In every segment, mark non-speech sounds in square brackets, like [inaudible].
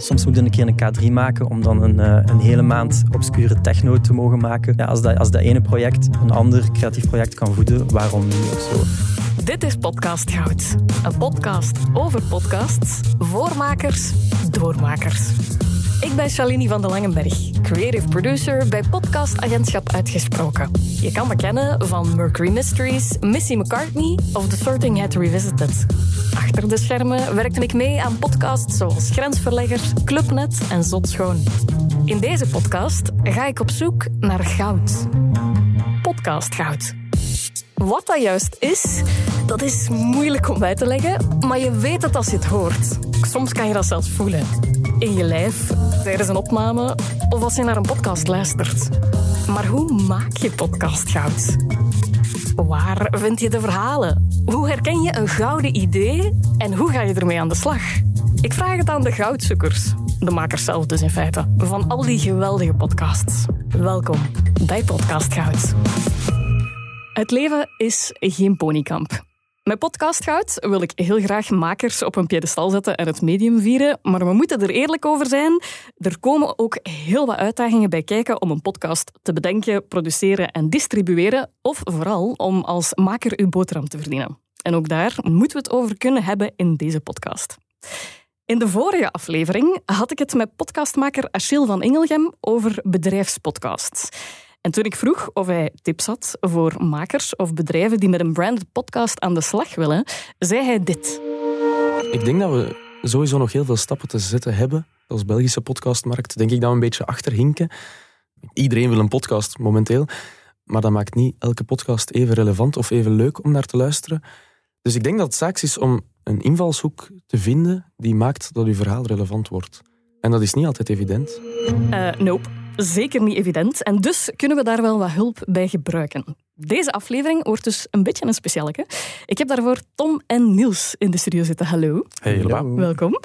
Soms moet je een keer een K3 maken om dan een, eh, een hele maand obscure techno te mogen maken. Ja, als, dat, als dat ene project een ander creatief project kan voeden, waarom niet of zo? Dit is Podcast Goud. Een podcast over podcasts, voormakers, doormakers. Ik ben Shalini van der Langenberg, creative producer bij podcastagentschap Uitgesproken. Je kan me kennen van Mercury Mysteries, Missy McCartney of The Sorting Hat Revisited. Achter de schermen werkte ik mee aan podcasts zoals Grensverleggers, Clubnet en Zot Schoon. In deze podcast ga ik op zoek naar goud. Podcast goud. Wat dat juist is, dat is moeilijk om uit te leggen, maar je weet het als je het hoort. Soms kan je dat zelfs voelen. In je lijf, tijdens een opname of als je naar een podcast luistert. Maar hoe maak je podcast goud? Waar vind je de verhalen? Hoe herken je een gouden idee en hoe ga je ermee aan de slag? Ik vraag het aan de goudzoekers, de makers zelf dus in feite, van al die geweldige podcasts. Welkom bij Podcast Goud. Het leven is geen ponykamp. Met Podcast Goud wil ik heel graag makers op een piedestal zetten en het medium vieren, maar we moeten er eerlijk over zijn. Er komen ook heel wat uitdagingen bij kijken om een podcast te bedenken, produceren en distribueren, of vooral om als maker uw boterham te verdienen. En ook daar moeten we het over kunnen hebben in deze podcast. In de vorige aflevering had ik het met podcastmaker Achille van Ingelgem over bedrijfspodcasts. En toen ik vroeg of hij tips had voor makers of bedrijven die met een branded podcast aan de slag willen, zei hij dit. Ik denk dat we sowieso nog heel veel stappen te zetten hebben. Als Belgische podcastmarkt denk ik dat we een beetje achterhinken. Iedereen wil een podcast momenteel, maar dat maakt niet elke podcast even relevant of even leuk om naar te luisteren. Dus ik denk dat het zaak is om een invalshoek te vinden die maakt dat uw verhaal relevant wordt. En dat is niet altijd evident. Uh, nope zeker niet evident. En dus kunnen we daar wel wat hulp bij gebruiken. Deze aflevering wordt dus een beetje een specialeke. Ik heb daarvoor Tom en Niels in de studio zitten. Hallo. Hey, Welkom.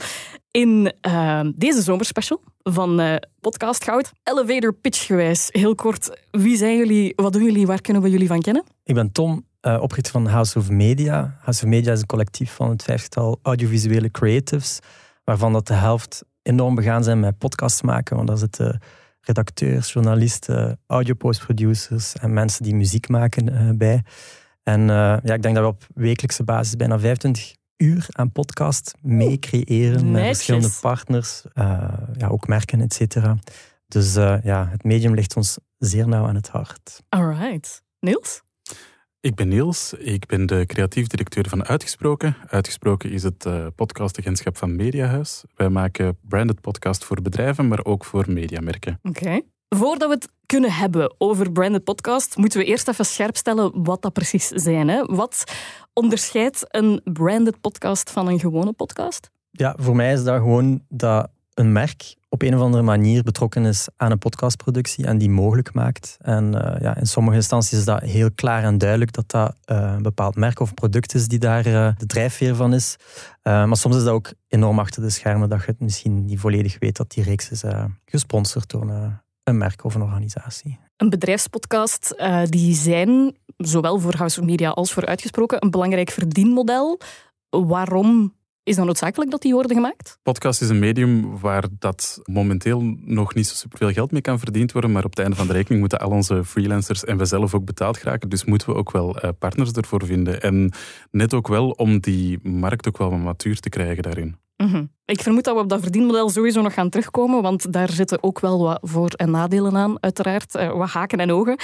In uh, deze zomerspecial van uh, Podcast Goud, elevator pitch gewijs, heel kort. Wie zijn jullie? Wat doen jullie? Waar kunnen we jullie van kennen? Ik ben Tom, uh, oprichter van House of Media. House of Media is een collectief van het vijftal audiovisuele creatives, waarvan dat de helft enorm begaan zijn met podcasts maken, want daar zitten redacteurs, journalisten, audio-postproducers en mensen die muziek maken uh, bij. En uh, ja, ik denk dat we op wekelijkse basis bijna 25 uur aan podcast mee creëren met verschillende partners, uh, ja, ook merken, et cetera. Dus ja, het medium ligt ons zeer nauw aan het hart. Alright. Niels? Ik ben Niels, ik ben de creatief directeur van Uitgesproken. Uitgesproken is het uh, podcastagentschap van Mediahuis. Wij maken branded podcast voor bedrijven, maar ook voor mediamerken. Oké. Voordat we het kunnen hebben over branded podcast, moeten we eerst even scherp stellen wat dat precies zijn. Hè? Wat onderscheidt een branded podcast van een gewone podcast? Ja, voor mij is dat gewoon dat een merk op een of andere manier betrokken is aan een podcastproductie en die mogelijk maakt. En uh, ja, in sommige instanties is dat heel klaar en duidelijk dat dat uh, een bepaald merk of product is die daar uh, de drijfveer van is. maar soms is dat ook enorm achter de schermen dat je het misschien niet volledig weet dat die reeks is gesponsord door een, merk of een organisatie. Een bedrijfspodcast, die zijn zowel voor House of Media als voor Uitgesproken een belangrijk verdienmodel. Waarom is dan noodzakelijk dat die worden gemaakt? Podcast is een medium waar dat momenteel nog niet zo superveel geld mee kan verdiend worden, maar op het einde van de rekening moeten al onze freelancers en we zelf ook betaald geraken. Dus moeten we ook wel eh, partners ervoor vinden. En net ook wel om die markt ook wel wat matuur te krijgen daarin. Mhm. Ik vermoed dat we op dat verdienmodel sowieso nog gaan terugkomen, want daar zitten ook wel wat voor- en nadelen aan, uiteraard. Uh, wat haken en ogen.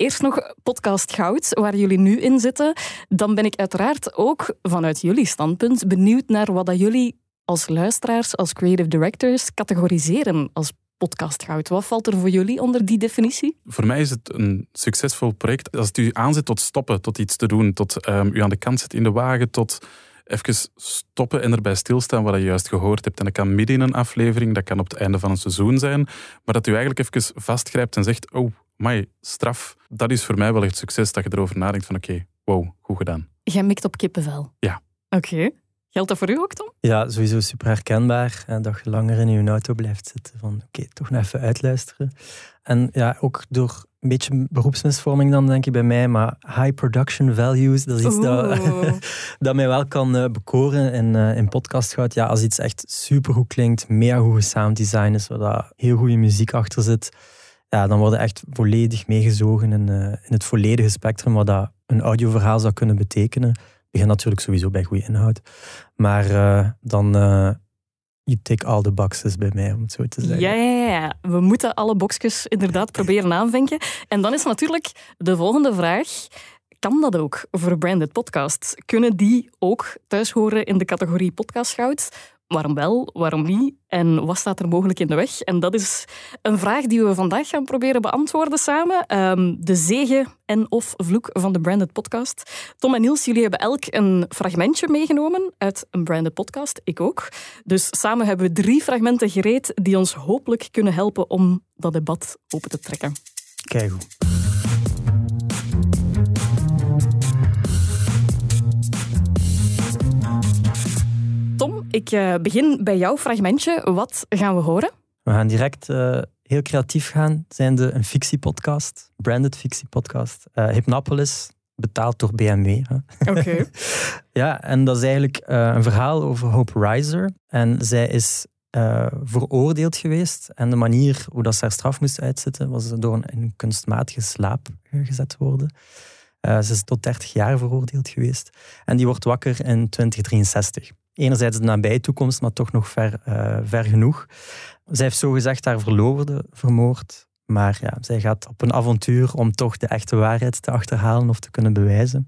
Eerst nog podcast Goud, waar jullie nu in zitten. Dan ben ik uiteraard ook vanuit jullie standpunt benieuwd naar wat dat jullie als luisteraars, als creative directors, categoriseren als podcast Goud. Wat valt er voor jullie onder die definitie? Voor mij is het een succesvol project. Als het u aanzet tot stoppen, tot iets te doen, tot um, u aan de kant zet in de wagen, tot even stoppen en erbij stilstaan wat je juist gehoord hebt. En dat kan midden in een aflevering, dat kan op het einde van een seizoen zijn, maar dat u eigenlijk even vastgrijpt en zegt, oh, maar straf, dat is voor mij wel echt succes dat je erover nadenkt van oké, wow, goed gedaan. Jij mikt op kippenvel? Ja. Oké. Geldt dat voor u ook, Tom? Ja, sowieso super herkenbaar. En dat je langer in je auto blijft zitten. Van oké, toch nog even uitluisteren. En ja, ook door een beetje beroepsmisvorming dan, denk ik, bij mij. Maar high production values, dat is iets dat, [laughs] dat mij wel kan eh, bekoren in, eh in podcastgoud. Ja, als iets echt supergoed klinkt, mega goede sounddesign is, waar dat heel goede muziek achter zit, ja, dan worden echt volledig meegezogen in, eh, in het volledige spectrum wat dat een audioverhaal zou kunnen betekenen. begin natuurlijk sowieso bij goede inhoud. Maar eh, dan eh you tick all the boxes bij mij, om het zo te zeggen. Ja, ja, ja. We moeten alle boxjes inderdaad [laughs] proberen aanvinken. En dan is natuurlijk de volgende vraag. Kan dat ook voor branded podcasts? Kunnen die ook thuis horen in de categorie podcastgoud? Waarom wel, waarom niet? En wat staat er mogelijk in de weg? En dat is een vraag die we vandaag gaan proberen beantwoorden samen. Ehm, de zegen en of vloek van de branded podcast. Tom en Niels, jullie hebben elk een fragmentje meegenomen uit een branded podcast. Ik ook. Dus samen hebben we drie fragmenten gereed die ons hopelijk kunnen helpen om dat debat open te trekken. Kijk goed. Ik eh, begin bij jouw fragmentje. Wat gaan we horen? We gaan direct eh, heel creatief gaan. Zijnde een fictiepodcast, branded fictiepodcast. Eh Hypnopolis, betaald door BMW. Oké. [laughs] Ja, en dat is eigenlijk een verhaal over Hope Reiser. En zij is veroordeeld geweest. En de manier hoe dat ze haar straf moest uitzitten, was door een, een kunstmatige slaap gezet worden. Eh, ze is tot 30 jaar veroordeeld geweest. En die wordt wakker in 2063. Enerzijds de nabije toekomst, maar toch nog ver, eh, ver genoeg. Zij heeft zogezegd haar verloofde vermoord. Maar ja, zij gaat op een avontuur om toch de echte waarheid te achterhalen of te kunnen bewijzen.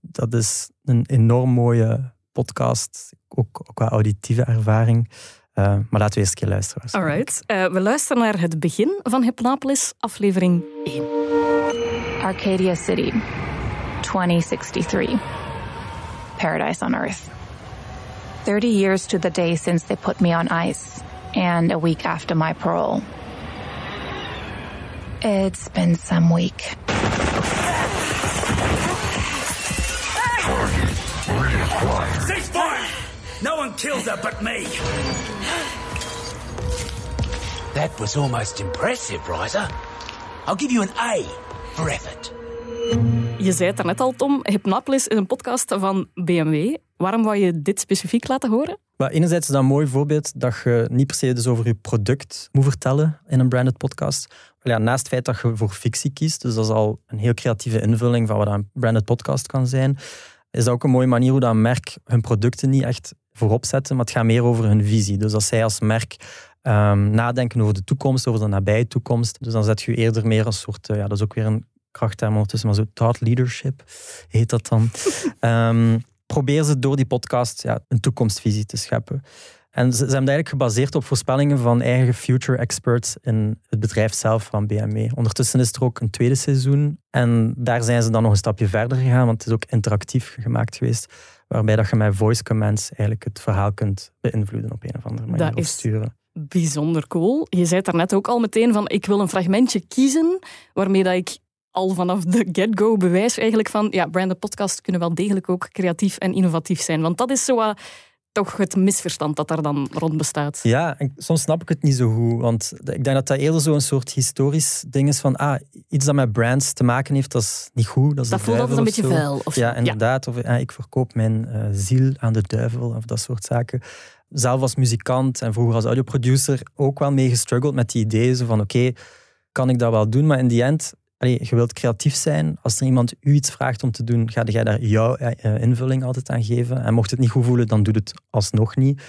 Dat is een enorm mooie podcast, ook, ook qua auditieve ervaring. Eh, maar laten we eerst een keer luisteren. Alright. Eh, we luisteren naar het begin van Hypnopolis, aflevering 1. Arcadia City, 2063. Paradise on Earth. 30 years to the day since they put me on ice, and a week after my parole. It's been some week. Cease fire! No one kills her but me! That was almost impressive, Riser. I'll give you an A for effort. Je zei het er daarnet al, Tom. Hypnopolis is een podcast van BMW. Waarom wou je dit specifiek laten horen? Maar enerzijds is dat een mooi voorbeeld dat je niet per se dus over je product moet vertellen in een branded podcast. Ja, naast het feit dat je voor fictie kiest, dus dat is al een heel creatieve invulling van wat een branded podcast kan zijn, is dat ook een mooie manier hoe dat een merk hun producten niet echt voorop zetten, maar het gaat meer over hun visie. Dus als zij als merk ehm, nadenken over de toekomst, over de nabije toekomst, dus dan zet je eerder meer als soort, eh, ja, dat is ook weer een krachtterm ondertussen, maar zo thought leadership heet dat dan. [laughs] Ehm, probeer ze door die podcast ja, een toekomstvisie te scheppen. En ze, ze hebben eigenlijk gebaseerd op voorspellingen van eigen future experts in het bedrijf zelf van BMW. Ondertussen is er ook een tweede seizoen en daar zijn ze dan nog een stapje verder gegaan, want het is ook interactief gemaakt geweest, waarbij dat je met voice commands eigenlijk het verhaal kunt beïnvloeden op een of andere manier Dat of is- sturen. Bijzonder cool. Je zei het daarnet ook al meteen van ik wil een fragmentje kiezen waarmee dat ik al vanaf de get-go bewijs eigenlijk van ja, branded podcasts kunnen wel degelijk ook creatief en innovatief zijn. Want dat is zo wat toch het misverstand dat daar dan rond bestaat. Ja, en soms snap ik het niet zo goed. Want ik denk dat dat eerder zo'n soort historisch ding is van ah, iets dat met brands te maken heeft, dat is niet goed. Dat, is Dat voelt altijd een beetje vuil. Of Ja, inderdaad. Of ah, ik verkoop mijn eh, ziel aan de duivel of dat soort zaken. Zelf als muzikant en vroeger als audioproducer ook wel mee gestruggeld met die ideeën zo van oké, kan ik dat wel doen? Maar in die end, je wilt creatief zijn. Als er iemand u iets vraagt om te doen, ga jij daar jouw eh, invulling altijd aan geven. En mocht het niet goed voelen, dan doe het alsnog niet.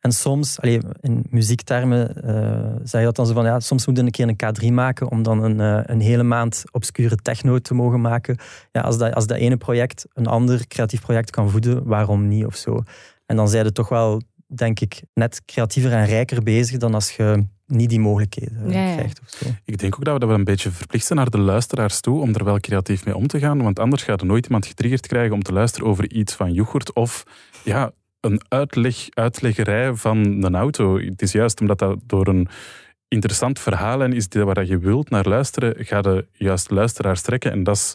En soms, in muziektermen, eh zeg je dat dan zo van, ja, soms moet je een keer een K3 maken om dan een, eh, een hele maand obscure techno te mogen maken. Ja, als, dat, als dat ene project een ander creatief project kan voeden, waarom niet of zo? En dan zijn je toch wel, denk ik, net creatiever en rijker bezig dan als je niet die mogelijkheden Ja, ja. krijgt of zo. Ik denk ook dat we dat wel een beetje verplicht zijn naar de luisteraars toe om er wel creatief mee om te gaan. Want anders gaat er nooit iemand getriggerd krijgen om te luisteren over iets van yoghurt of ja, een uitleg, uitleggerij van een auto. Het is juist omdat dat door een interessant verhaal en is dit waar je wilt naar luisteren, ga je juist luisteraars trekken. En dat is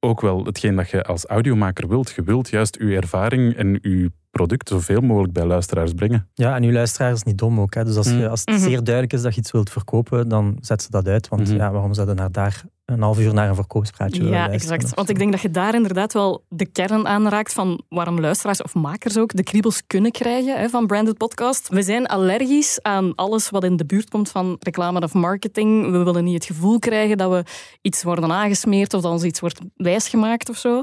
ook wel hetgeen dat je als audiomaker wilt. Je wilt juist je ervaring en je product zoveel mogelijk bij luisteraars brengen. Ja, en uw luisteraar is niet dom ook. Hè. Dus als, je, Mm. als het Mhm. zeer duidelijk is dat je iets wilt verkopen, dan zet ze dat uit. Want Mhm. ja, waarom zouden naar daar een half uur naar een verkoopspraatje willen Ja, exact. Want ik denk dat je daar inderdaad wel de kern aanraakt van waarom luisteraars of makers ook de kriebels kunnen krijgen hè, van branded podcast. We zijn allergisch aan alles wat in de buurt komt van reclame of marketing. We willen niet het gevoel krijgen dat we iets worden aangesmeerd of dat ons iets wordt wijsgemaakt of zo.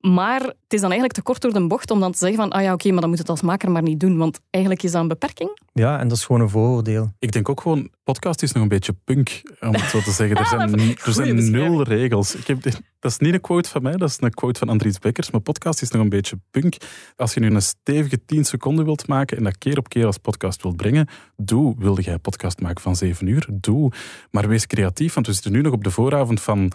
Maar het is dan eigenlijk te kort door de bocht om dan te zeggen van ah ja, oké, maar dan moet het als maker maar niet doen. Want eigenlijk is dat een beperking. Ja, en dat is gewoon een vooroordeel. Ik denk ook gewoon, podcast is nog een beetje punk, om het zo te zeggen. [laughs] Er zijn, er zijn nul regels. Ik heb, dit- [laughs] dat is niet een quote van mij, dat is een quote van Andries Bekkers. Maar podcast is nog een beetje punk. Als je nu een stevige 10 seconden wilt maken en dat keer op keer als podcast wilt brengen, doe. Wilde jij een podcast maken van 7 uur? Doe. Maar wees creatief, want we zitten nu nog op de vooravond van...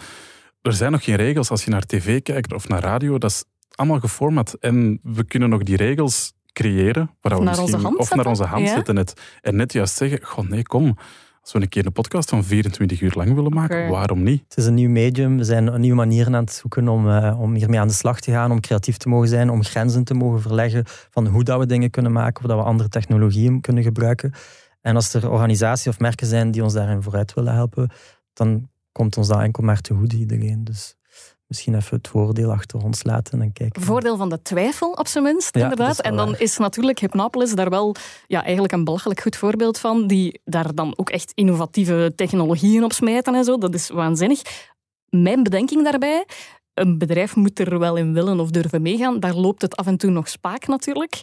Er zijn nog geen regels als je naar tv kijkt of naar radio. Dat is allemaal geformat. En we kunnen nog die regels creëren. Waar we naar onze misschien- hand of naar onze hand Ja. zetten. Net, en net juist zeggen, goh nee, kom. Als we een keer een podcast van 24 uur lang willen maken, waarom niet? Het is een nieuw medium. We zijn nieuwe manieren aan het zoeken om, eh, om hiermee aan de slag te gaan, om creatief te mogen zijn, om grenzen te mogen verleggen van hoe dat we dingen kunnen maken, of dat we andere technologieën kunnen gebruiken. En als er organisaties of merken zijn die ons daarin vooruit willen helpen, dan komt ons dat enkel maar te goede iedereen. Dus misschien even het voordeel achter ons laten en kijken. Voordeel van de twijfel, op zijn minst, Ja, inderdaad. En dan waar. is natuurlijk Hypnopolis daar wel ja, eigenlijk een belachelijk goed voorbeeld van, die daar dan ook echt innovatieve technologieën op smijten en zo. Dat is waanzinnig. Mijn bedenking daarbij, een bedrijf moet er wel in willen of durven meegaan. Daar loopt het af en toe nog spaak natuurlijk.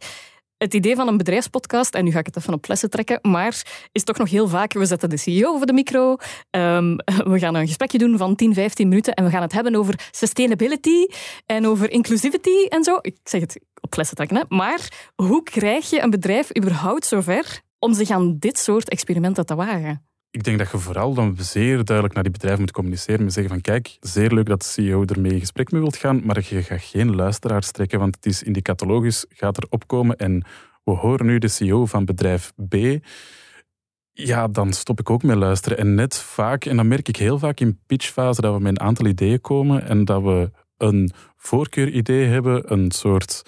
Het idee van een bedrijfspodcast, en nu ga ik het even op flessen trekken, maar is toch nog heel vaak, we zetten de CEO over de micro, ehm, we gaan een gesprekje doen van 10, 15 minuten en we gaan het hebben over sustainability en over inclusivity en zo. Ik zeg het op flessen trekken, maar hoe krijg je een bedrijf überhaupt zover om zich aan dit soort experimenten te wagen? Ik denk dat je vooral dan zeer duidelijk naar die bedrijven moet communiceren. En zeggen van, kijk, zeer leuk dat de CEO ermee in gesprek mee wilt gaan, maar je gaat geen luisteraars trekken, want het is in die catalogus, gaat er opkomen en we horen nu de CEO van bedrijf B. Ja, dan stop ik ook met luisteren. En net vaak, en dat merk ik heel vaak in pitchfase, dat we met een aantal ideeën komen en dat we een voorkeuridee hebben, een soort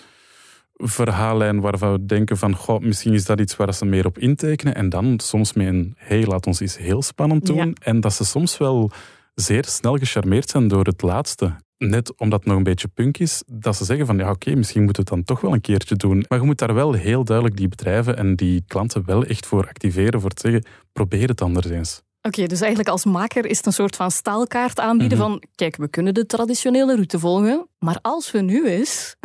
verhaallijn waarvan we denken van, goh, misschien is dat iets waar ze meer op intekenen. En dan soms met een, hey, laat ons iets heel spannend doen. Ja. En dat ze soms wel zeer snel gecharmeerd zijn door het laatste. Net omdat het nog een beetje punk is, dat ze zeggen van, ja oké, misschien moeten we het dan toch wel een keertje doen. Maar je moet daar wel heel duidelijk die bedrijven en die klanten wel echt voor activeren, voor te zeggen, probeer het anders eens. Oké, dus eigenlijk als maker is het een soort van staalkaart aanbieden Mhm. van kijk, we kunnen de traditionele route volgen, maar als we nu eens...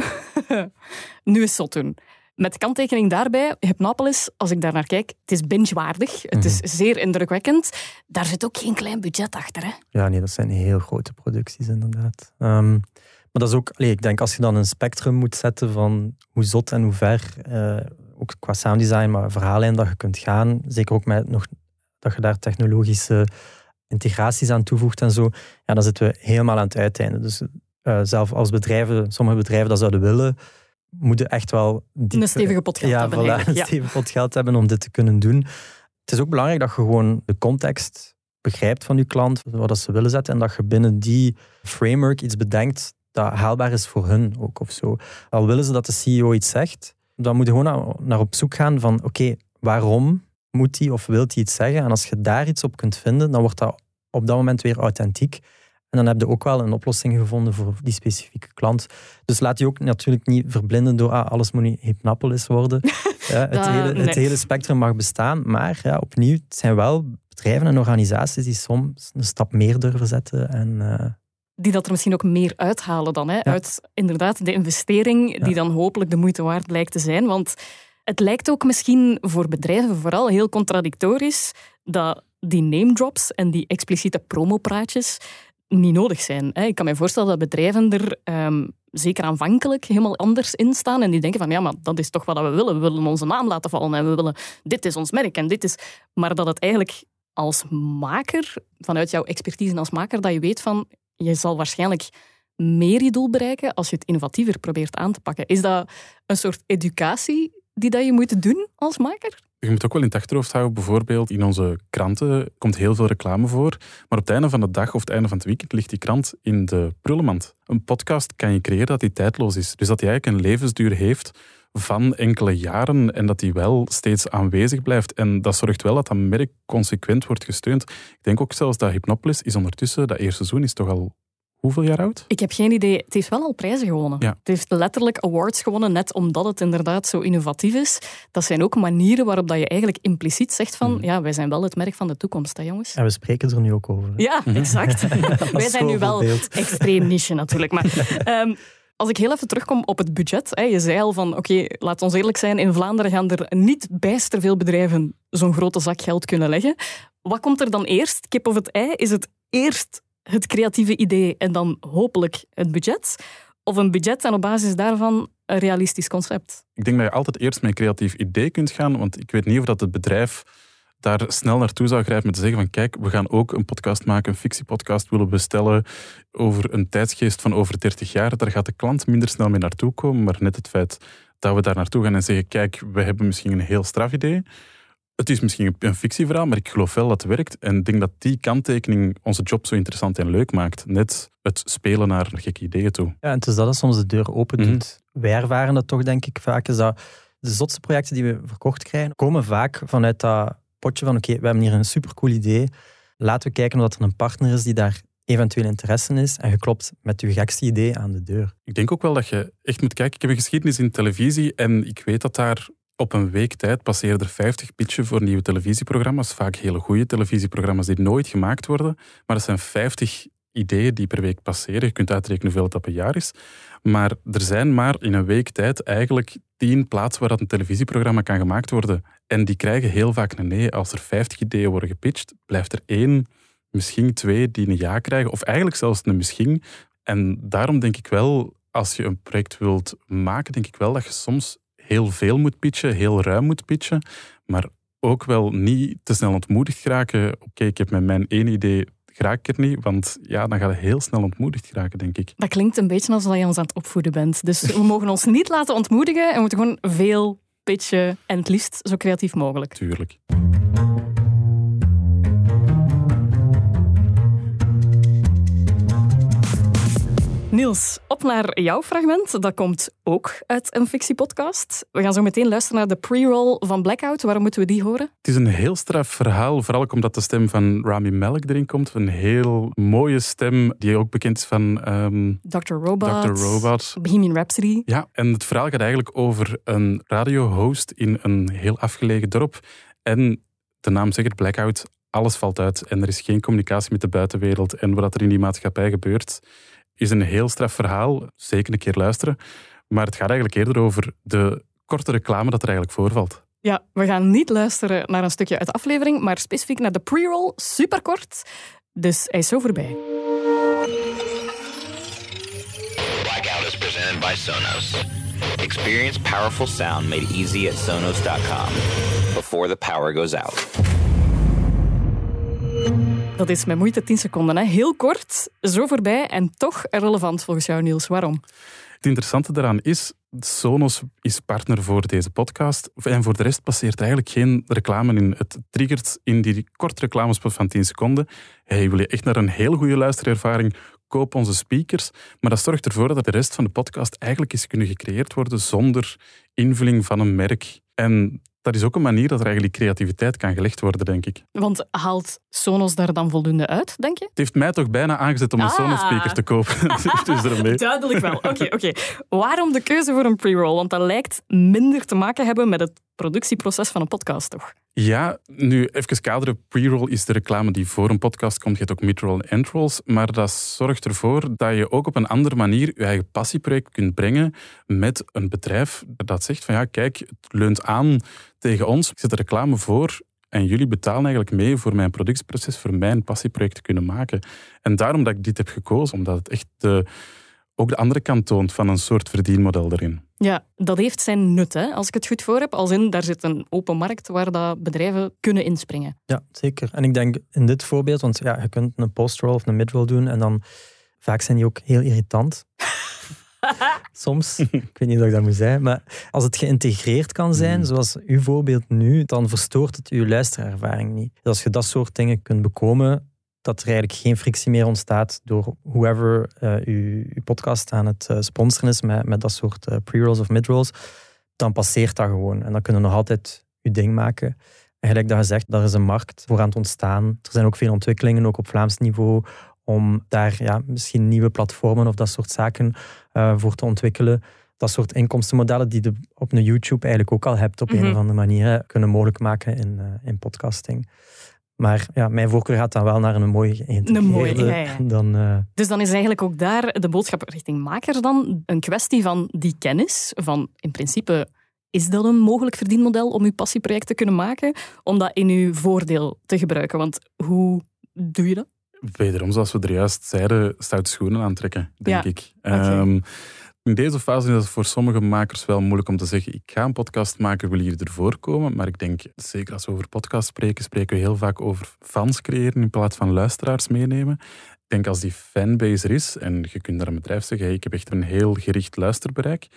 [laughs] nu eens zot doen. Met kanttekening daarbij, Hypnopolis, als ik daar naar kijk, het is binge-waardig. Het is zeer indrukwekkend. Daar zit ook geen klein budget achter, hè? Ja, nee, dat zijn heel grote producties inderdaad. Ehm, maar dat is ook, allee, ik denk als je dan een spectrum moet zetten van hoe zot en hoe ver, eh, ook qua sounddesign, maar verhaallijn dat je kunt gaan, zeker ook met nog dat je daar technologische integraties aan toevoegt en zo, ja, dan zitten we helemaal aan het uiteinde. Dus eh, zelf als bedrijven, sommige bedrijven dat zouden willen, moeten echt wel Een stevige pot geld ja, hebben voilà, een Ja. stevig pot geld hebben om dit te kunnen doen. Het is ook belangrijk dat je gewoon de context begrijpt van je klant, wat dat ze willen zetten, en dat je binnen die framework iets bedenkt dat haalbaar is voor hun ook of zo. Al willen ze dat de CEO iets zegt, dan moet je gewoon naar, naar op zoek gaan van oké, waarom moet hij of wil hij iets zeggen? En als je daar iets op kunt vinden, dan wordt dat op dat moment weer authentiek. En dan heb je ook wel een oplossing gevonden voor die specifieke klant. Dus laat je ook natuurlijk niet verblinden door ah, alles moet niet Hypnopolis worden. [laughs] Ja, het, hele, het hele spectrum mag bestaan, maar ja, opnieuw, het zijn wel bedrijven en organisaties die soms een stap meer durven zetten. En, eh, Die dat er misschien ook meer uithalen dan. Hè? Uit inderdaad de investering, die Ja. dan hopelijk de moeite waard blijkt te zijn. Want het lijkt ook misschien voor bedrijven vooral heel contradictorisch dat die name drops en die expliciete promopraatjes niet nodig zijn. Ik kan me voorstellen dat bedrijven er ehm, zeker aanvankelijk helemaal anders in staan en die denken van ja, maar dat is toch wat we willen. We willen onze naam laten vallen en we willen dit is ons merk en dit is... Maar dat het eigenlijk als maker, vanuit jouw expertise als maker, dat je weet van je zal waarschijnlijk meer je doel bereiken als je het innovatiever probeert aan te pakken. Is dat een soort educatie die dat je moet doen als maker? Je moet ook wel in het achterhoofd houden, bijvoorbeeld in onze kranten komt heel veel reclame voor, maar op het einde van de dag of het einde van het weekend ligt die krant in de prullenmand. Een podcast kan je creëren dat die tijdloos is, dus dat die eigenlijk een levensduur heeft van enkele jaren en dat die wel steeds aanwezig blijft. En dat zorgt wel dat dat merk consequent wordt gesteund. Ik denk ook zelfs dat Hypnopolis is ondertussen, dat eerste seizoen is toch al hoeveel jaar oud? Ik heb geen idee. Het heeft wel al prijzen gewonnen. Ja. Het heeft letterlijk awards gewonnen, net omdat het inderdaad zo innovatief is. Dat zijn ook manieren waarop dat je eigenlijk impliciet zegt van Mhm. ja, wij zijn wel het merk van de toekomst, hè jongens? En we spreken er nu ook over. hè. Ja, exact. [laughs] wij zijn nu wel extreem niche natuurlijk. Maar [laughs] ehm, als ik heel even terugkom op het budget. Hè, je zei al van, oké, laat ons eerlijk zijn, in Vlaanderen gaan er niet bijster veel bedrijven zo'n grote zak geld kunnen leggen. Wat komt er dan eerst? Kip of het ei? Is het eerst het creatieve idee en dan hopelijk het budget? Of een budget en op basis daarvan een realistisch concept? Ik denk dat je altijd eerst met een creatief idee kunt gaan, want ik weet niet of dat het bedrijf daar snel naartoe zou grijpen met te zeggen van kijk, we gaan ook een podcast maken, een fictiepodcast willen bestellen over een tijdsgeest van over 30 jaar. Daar gaat de klant minder snel mee naartoe komen, maar net het feit dat we daar naartoe gaan en zeggen kijk, we hebben misschien een heel straf idee. Het is misschien een fictieverhaal, maar ik geloof wel dat het werkt. En ik denk dat die kanttekening onze job zo interessant en leuk maakt. Net het spelen naar gekke ideeën toe. Ja, en het is dat dat soms de deur open Mhm. Wij ervaren dat toch, denk ik, vaak. Is dat de zotste projecten die we verkocht krijgen, komen vaak vanuit dat potje van oké, we hebben hier een supercool idee. Laten we kijken of er een partner is die daar eventueel interesse in is. En je klopt met je gekste idee aan de deur. Ik denk ook wel dat je echt moet kijken. Ik heb een geschiedenis in televisie en ik weet dat daar op een week tijd passeren er 50 pitchen voor nieuwe televisieprogramma's. Vaak hele goede televisieprogramma's die nooit gemaakt worden. Maar dat zijn 50 ideeën die per week passeren. Je kunt uitrekenen hoeveel dat per jaar is. Maar er zijn maar in een week tijd eigenlijk 10 plaatsen waar dat een televisieprogramma kan gemaakt worden. En die krijgen heel vaak een nee. Als er 50 ideeën worden gepitcht, blijft er één, misschien twee die een ja krijgen. Of eigenlijk zelfs een misschien. En daarom denk ik wel, als je een project wilt maken, denk ik wel dat je soms heel veel moet pitchen, heel ruim moet pitchen, maar ook wel niet te snel ontmoedigd geraken. Oké, ik heb met mijn één idee, raak ik er niet, want ja, dan ga je heel snel ontmoedigd geraken, denk ik. Dat klinkt een beetje alsof je ons aan het opvoeden bent. Dus we mogen ons niet laten ontmoedigen en we moeten gewoon veel pitchen en het liefst zo creatief mogelijk. Tuurlijk. Niels, op naar jouw fragment. Dat komt ook uit een fictiepodcast. We gaan zo meteen luisteren naar de pre-roll van Blackout. Waarom moeten we die horen? Het is een heel straf verhaal, vooral ook omdat de stem van Rami Malek erin komt. Een heel mooie stem, die ook bekend is van ehm Dr. Robot. Dr. Robot. Bohemian Rhapsody. Ja, en het verhaal gaat eigenlijk over een radiohost in een heel afgelegen dorp. En de naam zegt Blackout, alles valt uit en er is geen communicatie met de buitenwereld. En wat er in die maatschappij gebeurt, is een heel straf verhaal. Zeker een keer luisteren. Maar het gaat eigenlijk eerder over de korte reclame dat er eigenlijk voorvalt. Ja, we gaan niet luisteren naar een stukje uit de aflevering, maar specifiek naar de pre-roll, superkort. Dus hij is zo voorbij. Blackout is presented by Sonos. Experience powerful sound made easy at Sonos.com before the power goes out. Dat is met moeite 10 seconden. Hè? Heel kort, zo voorbij en toch relevant volgens jou, Niels. Waarom? Het interessante daaraan is, Sonos is partner voor deze podcast. En voor de rest passeert eigenlijk geen reclame in. Het triggert in die korte reclamespot van 10 seconden. Hey, wil je echt naar een heel goede luisterervaring? Koop onze speakers. Maar dat zorgt ervoor dat de rest van de podcast eigenlijk is kunnen gecreëerd worden zonder invulling van een merk. En dat is ook een manier dat er eigenlijk creativiteit kan gelegd worden, denk ik. Want haalt Sonos daar dan voldoende uit, denk je? Het heeft mij toch bijna aangezet om een Ah. Sonos speaker te kopen. [laughs] dus ermee. Duidelijk wel. Oké, oké. Waarom de keuze voor een pre-roll? Want dat lijkt minder te maken hebben met het productieproces van een podcast, toch? Ja, nu even kaderen. Pre-roll is de reclame die voor een podcast komt. Je hebt ook mid-roll en end-rolls. Maar dat zorgt ervoor dat je ook op een andere manier je eigen passieproject kunt brengen met een bedrijf dat zegt van ja, kijk, het leunt aan tegen ons. Ik zet de reclame voor en jullie betalen eigenlijk mee voor mijn productieproces, voor mijn passieproject te kunnen maken. En daarom dat ik dit heb gekozen, omdat het echt de, ook de andere kant toont van een soort verdienmodel erin. Ja, dat heeft zijn nut, hè, als ik het goed voor heb. Als in, daar zit een open markt waar dat bedrijven kunnen inspringen. Ja, zeker. En ik denk in dit voorbeeld, want ja, je kunt een post-roll of een mid-roll doen en dan vaak zijn die ook heel irritant. [laughs] Soms, ik weet niet of ik dat moet zeggen, maar als het geïntegreerd kan zijn, zoals uw voorbeeld nu, dan verstoort het uw luisterervaring niet. Dus als je dat soort dingen kunt bekomen, dat er eigenlijk geen frictie meer ontstaat door whoever eh, uw, uw podcast aan het eh, sponsoren is met, met dat soort eh, pre-rolls of mid-rolls, dan passeert dat gewoon. En dan kunnen we nog altijd je ding maken. En gelijk dat je zegt, daar is een markt voor aan het ontstaan. Er zijn ook veel ontwikkelingen, ook op Vlaams niveau, om daar ja, misschien nieuwe platformen of dat soort zaken uh, voor te ontwikkelen. Dat soort inkomstenmodellen die je op een YouTube eigenlijk ook al hebt op een Mhm. of andere manier, kunnen mogelijk maken in, eh, in podcasting. Maar ja, mijn voorkeur gaat dan wel naar een mooi geïntegreerde mooie, ja, ja. dan... eh, Dus dan is eigenlijk ook daar de boodschap richting makers dan een kwestie van die kennis. Van in principe, is dat een mogelijk verdienmodel om uw passieproject te kunnen maken? Om dat in uw voordeel te gebruiken. Want hoe doe je dat? Wederom, zoals we er juist zeiden, stoute schoenen aantrekken, denk Ja, ik. Ehm, in deze fase is het voor sommige makers wel moeilijk om te zeggen, ik ga een podcast maken, wil hier ervoor komen. Maar ik denk, zeker als we over podcast spreken, spreken we heel vaak over fans creëren in plaats van luisteraars meenemen. Ik denk als die fanbase er is, en je kunt naar een bedrijf zeggen, hey, ik heb echt een heel gericht luisterbereik,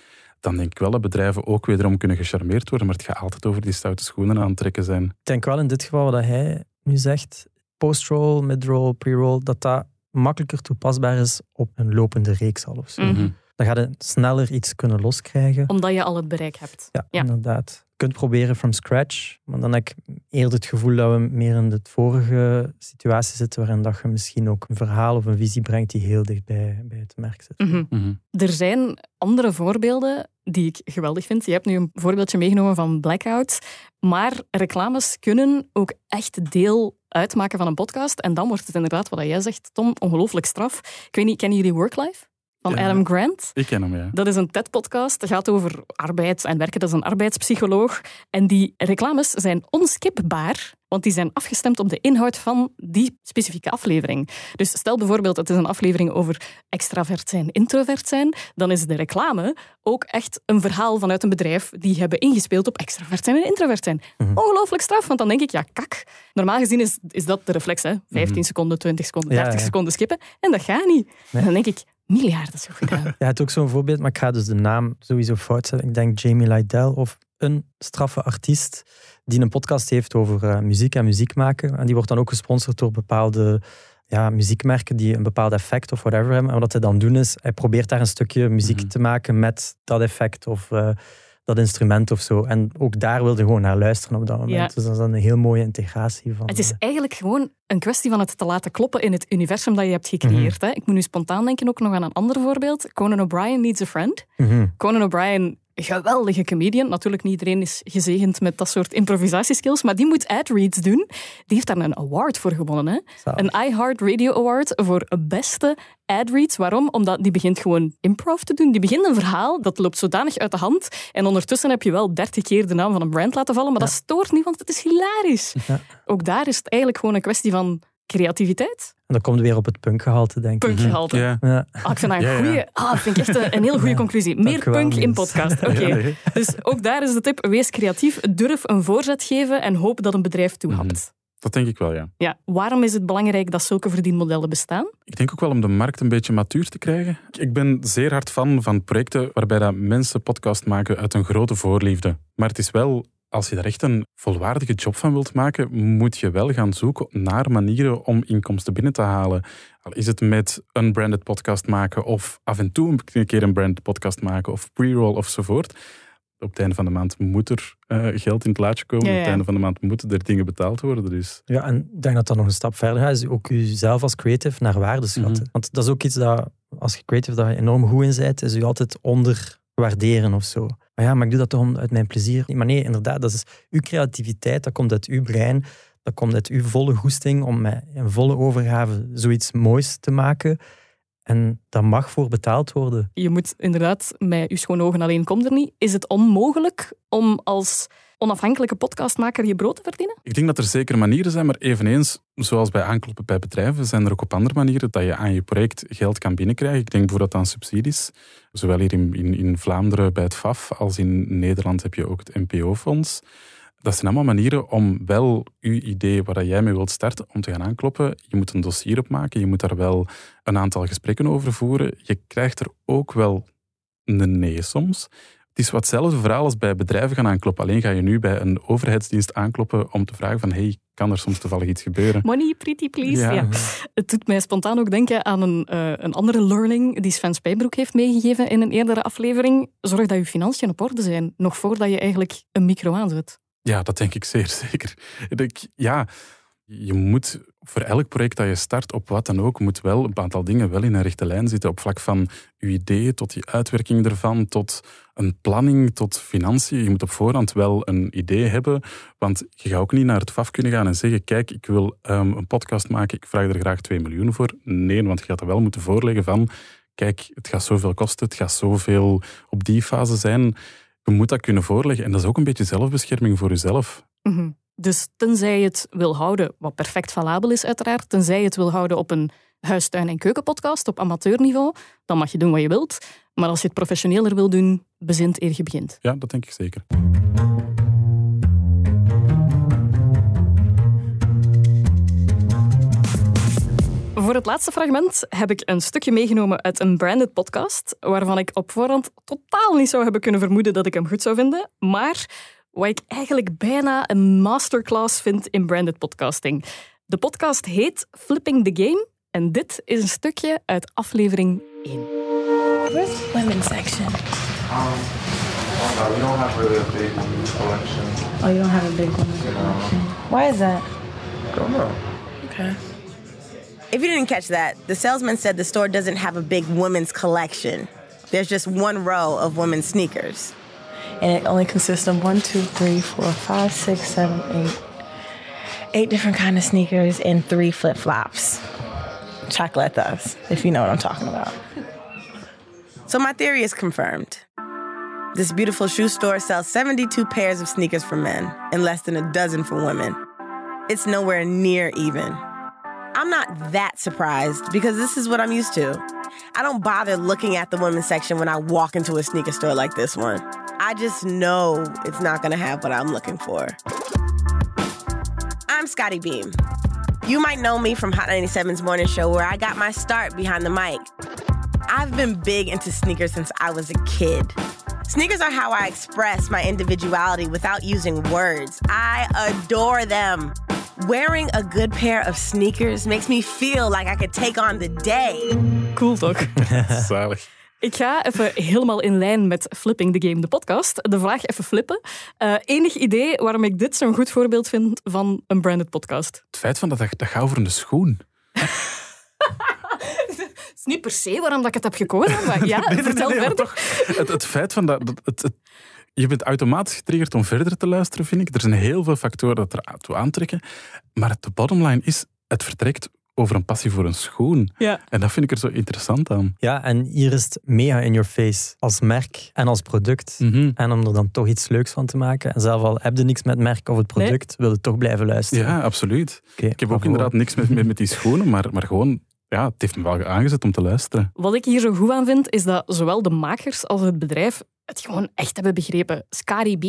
dan denk ik wel dat bedrijven ook wederom kunnen gecharmeerd worden, maar het gaat altijd over die stoute schoenen aantrekken zijn. Ik denk wel in dit geval wat hij nu zegt, post-roll, mid-roll, pre-roll, dat dat makkelijker toepasbaar is op een lopende reeks al of zo. Mhm. Dan ga je sneller iets kunnen loskrijgen. Omdat je al het bereik hebt. Ja, Ja. inderdaad. Je kunt proberen from scratch, maar dan heb ik eerder het gevoel dat we meer in de vorige situatie zitten, waarin dat je misschien ook een verhaal of een visie brengt die heel dicht bij, bij het merk zit. Mhm. Mhm. Er zijn andere voorbeelden die ik geweldig vind. Je hebt nu een voorbeeldje meegenomen van Blackout. Maar reclames kunnen ook echt deel uitmaken van een podcast. En dan wordt het inderdaad, wat jij zegt, Tom, ongelooflijk straf. Ik weet niet, kennen jullie Worklife? Van Ja. Adam Grant. Ik ken hem, ja. Dat is een TED-podcast. Dat gaat over arbeid en werken. Dat is een arbeidspsycholoog. En die reclames zijn onskipbaar, want die zijn afgestemd op de inhoud van die specifieke aflevering. Dus stel bijvoorbeeld, het is een aflevering over extravert zijn, introvert zijn, dan is de reclame ook echt een verhaal vanuit een bedrijf die hebben ingespeeld op extravert zijn en introvert zijn. Mhm. Ongelooflijk straf, want dan denk ik, ja, kak. Normaal gezien is, is dat de reflex, hè. 15 seconden, 20 seconden, Ja, 30 ja. seconden skippen. En dat gaat niet. Dan denk ik, miljarden zo gedaan. [laughs] Ja, het is ook zo'n voorbeeld, maar ik ga dus de naam sowieso fout zetten. Ik denk Jamie Lydell of een straffe artiest die een podcast heeft over eh, muziek en muziek maken. En die wordt dan ook gesponsord door bepaalde ja, muziekmerken die een bepaald effect of whatever hebben. En wat hij dan doen is, hij probeert daar een stukje muziek Mhm. te maken met dat effect of eh, dat instrument of zo. En ook daar wilde gewoon naar luisteren op dat moment. Ja. Dus dat is dan een heel mooie integratie van... Het is eh, eigenlijk gewoon een kwestie van het te laten kloppen in het universum dat je hebt gecreëerd. hè. Ik moet nu spontaan denken ook nog aan een ander voorbeeld. Conan O'Brien Needs a Friend. mhm. Conan O'Brien, geweldige comedian. Natuurlijk, niet iedereen is gezegend met dat soort improvisatieskills, maar die moet ad-reads doen. Die heeft daar een award voor gewonnen. Hè? Zalig. Een iHeart Radio Award voor beste ad-reads. Waarom? Omdat die begint gewoon improv te doen. Die begint een verhaal, dat loopt zodanig uit de hand. En ondertussen heb je wel dertig keer de naam van een brand laten vallen, maar dat stoort niet, want het is hilarisch. Ja. Ook daar is het eigenlijk gewoon een kwestie van creativiteit. En dan komt het weer op het punkgehalte, denk ik. Punkgehalte. Ja. Ja. Ah, ik vind dat een Ja, ja. goeie. Ah, vind ik echt een, een heel goede Ja. conclusie. Meer Dank u wel, punk in podcast. [laughs] Oké. Ja, nee. Dus ook daar is de tip: wees creatief, durf een voorzet geven en hoop dat een bedrijf toehapt. Dat denk ik wel, ja. Ja, waarom is het belangrijk dat zulke verdienmodellen bestaan? Ik denk ook wel om de markt een beetje matuur te krijgen. Ik ben zeer hard fan van projecten waarbij dat mensen podcast maken uit een grote voorliefde. Maar het is wel, als je daar echt een volwaardige job van wilt maken, moet je wel gaan zoeken naar manieren om inkomsten binnen te halen. Al is het met een branded podcast maken of af en toe een keer een branded podcast maken of pre-roll ofzovoort. Op het einde van de maand moet er eh, geld in het laadje komen. Ja, ja. Op het einde van de maand moeten er dingen betaald worden. Dus Ja, en ik denk dat dat nog een stap verder gaat, is ook jezelf als creative naar waarde schatten. Mhm. Want dat is ook iets dat, als je creative daar enorm goed in bent, is je altijd onderwaarderen of zo. Maar ja, maar ik doe dat toch om- uit mijn plezier. Maar nee, inderdaad, dat is uw creativiteit, dat komt uit uw brein, dat komt uit uw volle goesting om met een volle overgave zoiets moois te maken. En daar mag voor betaald worden. Je moet inderdaad, met je schone ogen alleen komt er niet. Is het onmogelijk om als onafhankelijke podcastmaker je brood te verdienen? Ik denk dat er zeker manieren zijn, maar eveneens, zoals bij aankloppen bij bedrijven, zijn er ook op andere manieren dat je aan je project geld kan binnenkrijgen. Ik denk bijvoorbeeld aan subsidies. Zowel hier in, in, in Vlaanderen bij het FAF als in Nederland heb je ook het NPO-fonds. Dat zijn allemaal manieren om wel je idee waar jij mee wilt starten, om te gaan aankloppen. Je moet een dossier opmaken, je moet daar wel een aantal gesprekken over voeren. Je krijgt er ook wel een nee soms. Het is wat hetzelfde verhaal als bij bedrijven gaan aankloppen. Alleen ga je nu bij een overheidsdienst aankloppen om te vragen van hey, kan er soms toevallig iets gebeuren. Money, pretty please. Ja. Ja. Het doet mij spontaan ook denken aan een, eh, een andere learning die Sven Spijbroek heeft meegegeven in een eerdere aflevering. Zorg dat je financiën op orde zijn, nog voordat je eigenlijk een micro aanzet. Ja, dat denk ik zeer [laughs] zeker. Ik, ja, je moet voor elk project dat je start, op wat dan ook, moet wel een aantal dingen wel in een rechte lijn zitten. Op vlak van je idee, tot die uitwerking ervan, tot een planning, tot financiën. Je moet op voorhand wel een idee hebben, want je gaat ook niet naar het FAF kunnen gaan en zeggen, kijk, ik wil ehm, een podcast maken, ik vraag er graag 2 miljoen voor. Nee, want je gaat er wel moeten voorleggen van, kijk, het gaat zoveel kosten, het gaat zoveel op die fase zijn. Je moet dat kunnen voorleggen en dat is ook een beetje zelfbescherming voor jezelf. Mhm. Dus tenzij je het wil houden, wat perfect valabel is uiteraard, tenzij je het wil houden op een huistuin- en keukenpodcast op amateurniveau, dan mag je doen wat je wilt. Maar als je het professioneler wil doen, bezint eer je begint. Ja, dat denk ik zeker. Voor het laatste fragment heb ik een stukje meegenomen uit een branded podcast, waarvan ik op voorhand totaal niet zou hebben kunnen vermoeden dat ik hem goed zou vinden, maar wat ik eigenlijk bijna een masterclass vind in branded podcasting. De podcast heet Flipping the Game en dit is een stukje uit aflevering 1. Where's the women's section? Uh, we don't have really a big women's collection. Oh, you don't have a big women's collection. Why is that? I Don't know. Okay. If you didn't catch that, the salesman said the store doesn't have a big women's collection. There's just one row of women's sneakers. And it only consists of one, two, three, four, five, six, seven, eight. Eight different kind of sneakers and three flip flops. Chocolate thus, if you know what I'm talking about. So my theory is confirmed. This beautiful shoe store sells 72 pairs of sneakers for men and less than a dozen for women. It's nowhere near even. I'm not that surprised because this is what I'm used to. I don't bother looking at the women's section when I walk into a sneaker store like this one. I just know it's not gonna have what I'm looking for. I'm Scotty Beam. You might know me from Hot 97's morning show where I got my start behind the mic. I've been big into sneakers since I was a kid. Sneakers are how I express my individuality without using words. I adore them. Wearing a good pair of sneakers makes me feel like I could take on the day. Cool toch? [laughs] Zalig. Ik ga even helemaal in lijn met Flipping the Game, de podcast. De vraag even flippen. Eh, enig idee waarom ik dit zo'n goed voorbeeld vind van een branded podcast? Het feit van dat, dat gaat over een schoen. [laughs] Het is niet per se waarom dat ik het heb gekozen, maar ja, [laughs] vertel verder. toch, het, het feit van dat... het, het- je bent automatisch getriggerd om verder te luisteren, vind ik. Er zijn heel veel factoren dat er toe aantrekken. Maar de bottomline is, het vertrekt over een passie voor een schoen. Ja. En dat vind ik er zo interessant aan. Ja, en hier is het mega in your face als merk en als product. Mhm. En om er dan toch iets leuks van te maken. En zelf al heb je niks met het merk of het product, wil je toch blijven luisteren. Ja, absoluut. Ik heb ook inderdaad niks met, met, met die schoenen, maar, maar gewoon... Ja, het heeft me wel aangezet om te luisteren. Wat ik hier zo goed aan vind, is dat zowel de makers als het bedrijf het gewoon echt hebben begrepen. Scary B,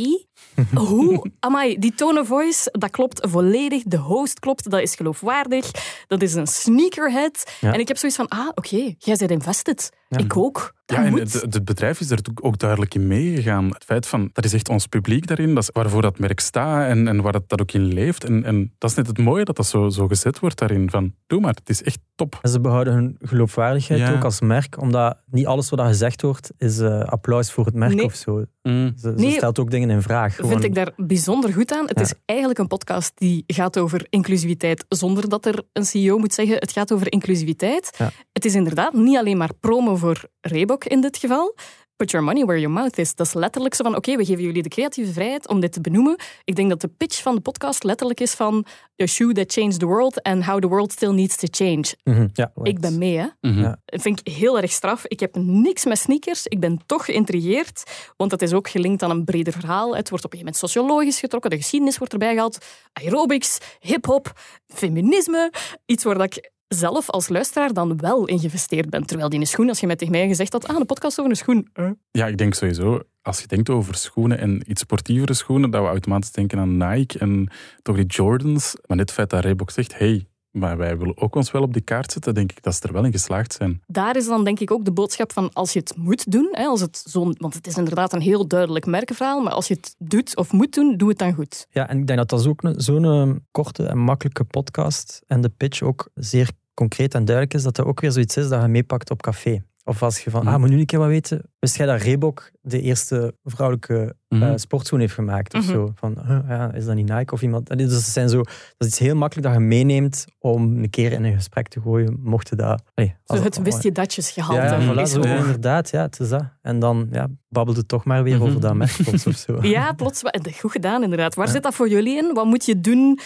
hoe? Amai, die tone of voice, dat klopt volledig. De host klopt, dat is geloofwaardig. Dat is een sneakerhead. Ja. En ik heb zoiets van, ah, oké, jij bent invested. Ja. Ik ook. Dat Ja, en moet. het, het bedrijf is er ook- ook duidelijk in meegegaan. Het feit van, dat is echt ons publiek daarin, dat is waarvoor dat merk staat en, en waar het, dat ook in leeft. En, en dat is net het mooie dat dat zo, zo gezet wordt daarin. Van, doe maar, het is echt top. En ze behouden hun geloofwaardigheid Ja. ook als merk, omdat niet alles wat er gezegd wordt is eh, applaus voor het merk Nee. of zo. Mm. Ze, ze Nee. stelt ook dingen in vraag. Gewoon. vind ik daar bijzonder goed aan. Het Ja. is eigenlijk een podcast die gaat over inclusiviteit, zonder dat er een CEO moet zeggen het gaat over inclusiviteit. Ja. Het is inderdaad niet alleen maar promo voor Reebok in dit geval. Put your money where your mouth is. Dat is letterlijk zo van, oké, we geven jullie de creatieve vrijheid om dit te benoemen. Ik denk dat de pitch van de podcast letterlijk is van a shoe that changed the world and how the world still needs to change. Mhm, ja, Ik ben mee, hè. Mhm. Ja. Dat vind ik heel erg straf. Ik heb niks met sneakers. Ik ben toch geïntrigeerd, want het is ook gelinkt aan een breder verhaal. Het wordt op een gegeven moment sociologisch getrokken, de geschiedenis wordt erbij gehaald, aerobics, hip-hop, feminisme. Iets waar dat ik zelf als luisteraar dan wel in geïnvesteerd ben. Terwijl die een schoen, als je met tegen mij gezegd had, ah, een podcast over een schoen. Ja, ik denk sowieso, als je denkt over schoenen en iets sportievere schoenen, dat we automatisch denken aan Nike en toch die Jordans. Maar net het feit dat Reebok zegt, hey, Maar wij willen ook ons wel op die kaart zetten, denk ik dat ze er wel in geslaagd zijn. Daar is dan denk ik ook de boodschap van als je het moet doen, hè, als het zo'n, want het is inderdaad een heel duidelijk merkenverhaal, maar als je het doet of moet doen, doe het dan goed. Ja, en ik denk dat dat ook een- zo'n eh, korte en makkelijke podcast en de pitch ook zeer concreet en duidelijk is, dat er ook weer zoiets is dat je meepakt op café. Of als je van, ah, moet nu een keer wat weten. Wist jij dat Reebok de eerste vrouwelijke sportschoen heeft gemaakt of Mhm. zo? Van, huh, ja, is dat niet Nike of iemand? Dus dat, zijn zo, dat is iets heel makkelijk dat je meeneemt om een keer in een gesprek te gooien, mocht je dat... Allee, Zo het wist je datjes gehalte. Ja, voilà, is zo, inderdaad. Ja, het is dat. En dan ja, babbelt het toch maar weer Mhm. over dat [laughs] merk plots of zo. Ja, plots. Goed gedaan, inderdaad. Waar zit dat voor jullie in? Wat moet je doen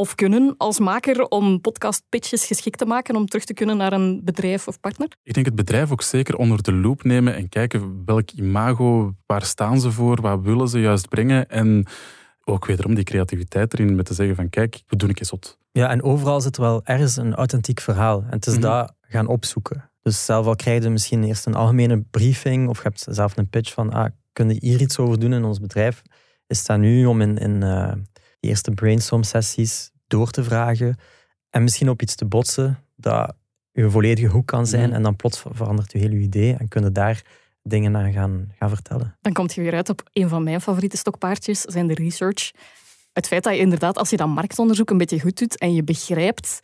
of kunnen als maker om podcastpitches geschikt te maken om terug te kunnen naar een bedrijf of partner? Ik denk het bedrijf ook zeker onder de loep nemen en kijken welk imago, waar staan ze voor, wat willen ze juist brengen. En ook wederom die creativiteit erin met te zeggen van kijk, we doen een keer zot. Ja, en overal zit wel ergens een authentiek verhaal. En het is Mhm. dat gaan opzoeken. Dus zelf al krijg je misschien eerst een algemene briefing of je hebt zelf een pitch van ah, kun je hier iets over doen in ons bedrijf? Is dat nu om in, in eh, die eerste brainstorm sessies door te vragen en misschien op iets te botsen dat je volledige hoek kan zijn Mhm. en dan plots verandert je heel je idee en kunnen daar dingen aan gaan, gaan vertellen. Dan kom je weer uit op een van mijn favoriete stokpaardjes, zijn de research. Het feit dat je inderdaad, als je dat marktonderzoek een beetje goed doet en je begrijpt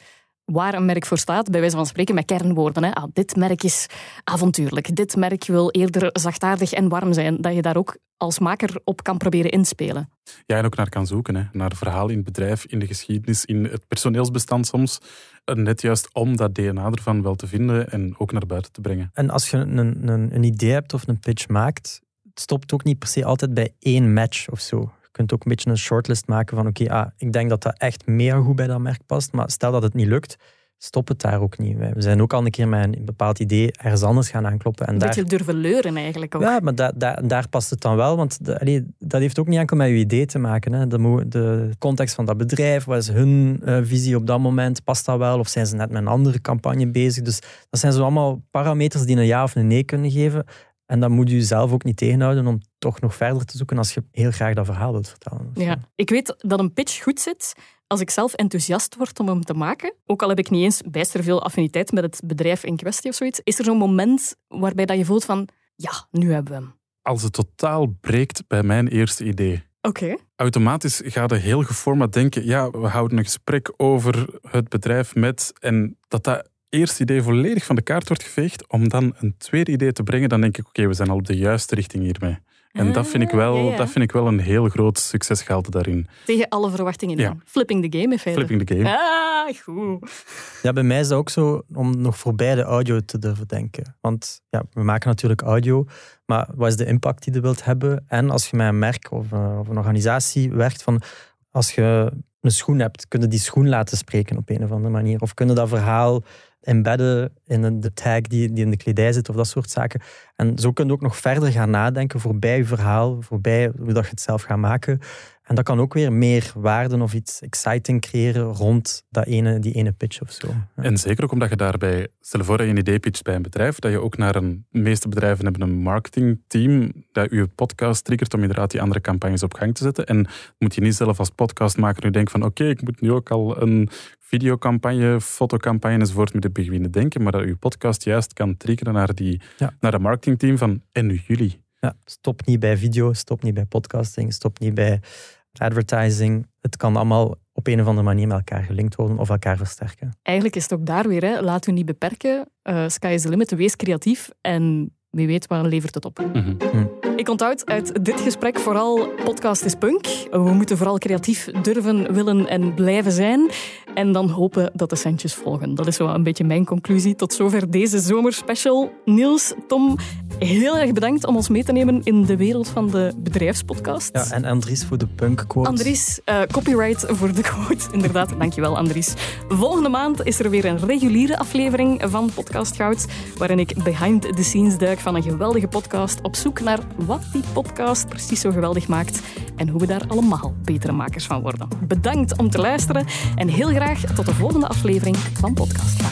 waar een merk voor staat, bij wijze van spreken met kernwoorden. Hè. Ah, dit merk is avontuurlijk, dit merk wil eerder zachtaardig en warm zijn, dat je daar ook als maker op kan proberen inspelen. Ja, en ook naar kan zoeken. Hè. Naar verhaal in het bedrijf, in de geschiedenis, in het personeelsbestand soms. Net juist om dat DNA ervan wel te vinden en ook naar buiten te brengen. En als je een, een, een idee hebt of een pitch maakt, het stopt ook niet per se altijd bij één match of zo. Je kunt ook een beetje een shortlist maken van oké, ah, ik denk dat dat echt mega goed bij dat merk past, maar stel dat het niet lukt, stop het daar ook niet. We zijn ook al een keer met een bepaald idee ergens anders gaan aankloppen. En Een daar, beetje durven leuren eigenlijk ook. ja, maar da, da- daar past het dan wel, want de- allee, dat heeft ook niet enkel met je idee te maken. Hè. De, de context van dat bedrijf, wat is hun eh, visie op dat moment, past dat wel? Of zijn ze net met een andere campagne bezig? Dus dat zijn zo allemaal parameters die een ja of een nee kunnen geven. En dan moet je jezelf ook niet tegenhouden om toch nog verder te zoeken als je heel graag dat verhaal wilt vertellen. Ja. Ik weet dat een pitch goed zit als ik zelf enthousiast word om hem te maken. Ook al heb ik niet eens bijster veel affiniteit met het bedrijf in kwestie of zoiets. Is er zo'n moment waarbij dat je voelt van, ja, nu hebben we hem. Als het totaal breekt bij mijn eerste idee. Oké. Automatisch ga je heel geformat denken, ja, we houden een gesprek over het bedrijf met... En dat dat eerste idee volledig van de kaart wordt geveegd, om dan een tweede idee te brengen, dan denk ik, oké, we zijn al op de juiste richting hiermee. En dat, vind ik wel, Ah, ja, ja. dat vind ik wel een heel groot succesgehalte daarin. Tegen alle verwachtingen Ja. in. Flipping the game in feite. Flipping the game. Ah, goed. Ja, bij mij is dat ook zo om nog voorbij de audio te durven denken. Want ja, we maken natuurlijk audio, maar wat is de impact die je wilt hebben? En als je met een merk of, eh, of een organisatie werkt, van als je een schoen hebt, kun je die schoen laten spreken op een of andere manier? Of kun je dat verhaal embedden in de tag die, die in de kledij zit of dat soort zaken? En zo kun je ook nog verder gaan nadenken voorbij je verhaal, voorbij hoe dat je het zelf gaat maken. En dat kan ook weer meer waarden of iets exciting creëren rond dat ene, die ene pitch of zo. En zeker ook omdat je daarbij, stel voor je een idee pitcht bij een bedrijf, dat je ook naar een, de meeste bedrijven hebben een marketingteam dat je podcast triggert om inderdaad die andere campagnes op gang te zetten. En moet je niet zelf als podcastmaker nu denken van oké, ik moet nu ook al een videocampagne, fotocampagne enzovoort moeten beginnen denken, maar dat je podcast juist kan triggeren naar, die, Ja. naar dat marketingteam van en nu jullie. Ja, stop niet bij video, stop niet bij podcasting, stop niet bij advertising. Het kan allemaal op een of andere manier met elkaar gelinkt worden of elkaar versterken. Eigenlijk is het ook daar weer, hè. laat u niet beperken. Eh, sky is the limit, wees creatief en wie weet waar levert het op. Ik onthoud uit dit gesprek vooral podcast is punk. We moeten vooral creatief durven, willen en blijven zijn. En dan hopen dat de centjes volgen. Dat is wel een beetje mijn conclusie. Tot zover deze zomerspecial. Niels, Tom, heel erg bedankt om ons mee te nemen in de wereld van de bedrijfspodcast. Ja, en Andries voor de punk quote. Andries, eh, copyright voor de quote. Inderdaad, dankjewel Andries. Volgende maand is er weer een reguliere aflevering van Podcast Goud, waarin ik behind the scenes duik van een geweldige podcast op zoek naar wat die podcast precies zo geweldig maakt en hoe we daar allemaal betere makers van worden. Bedankt om te luisteren en heel graag tot de volgende aflevering van Podcast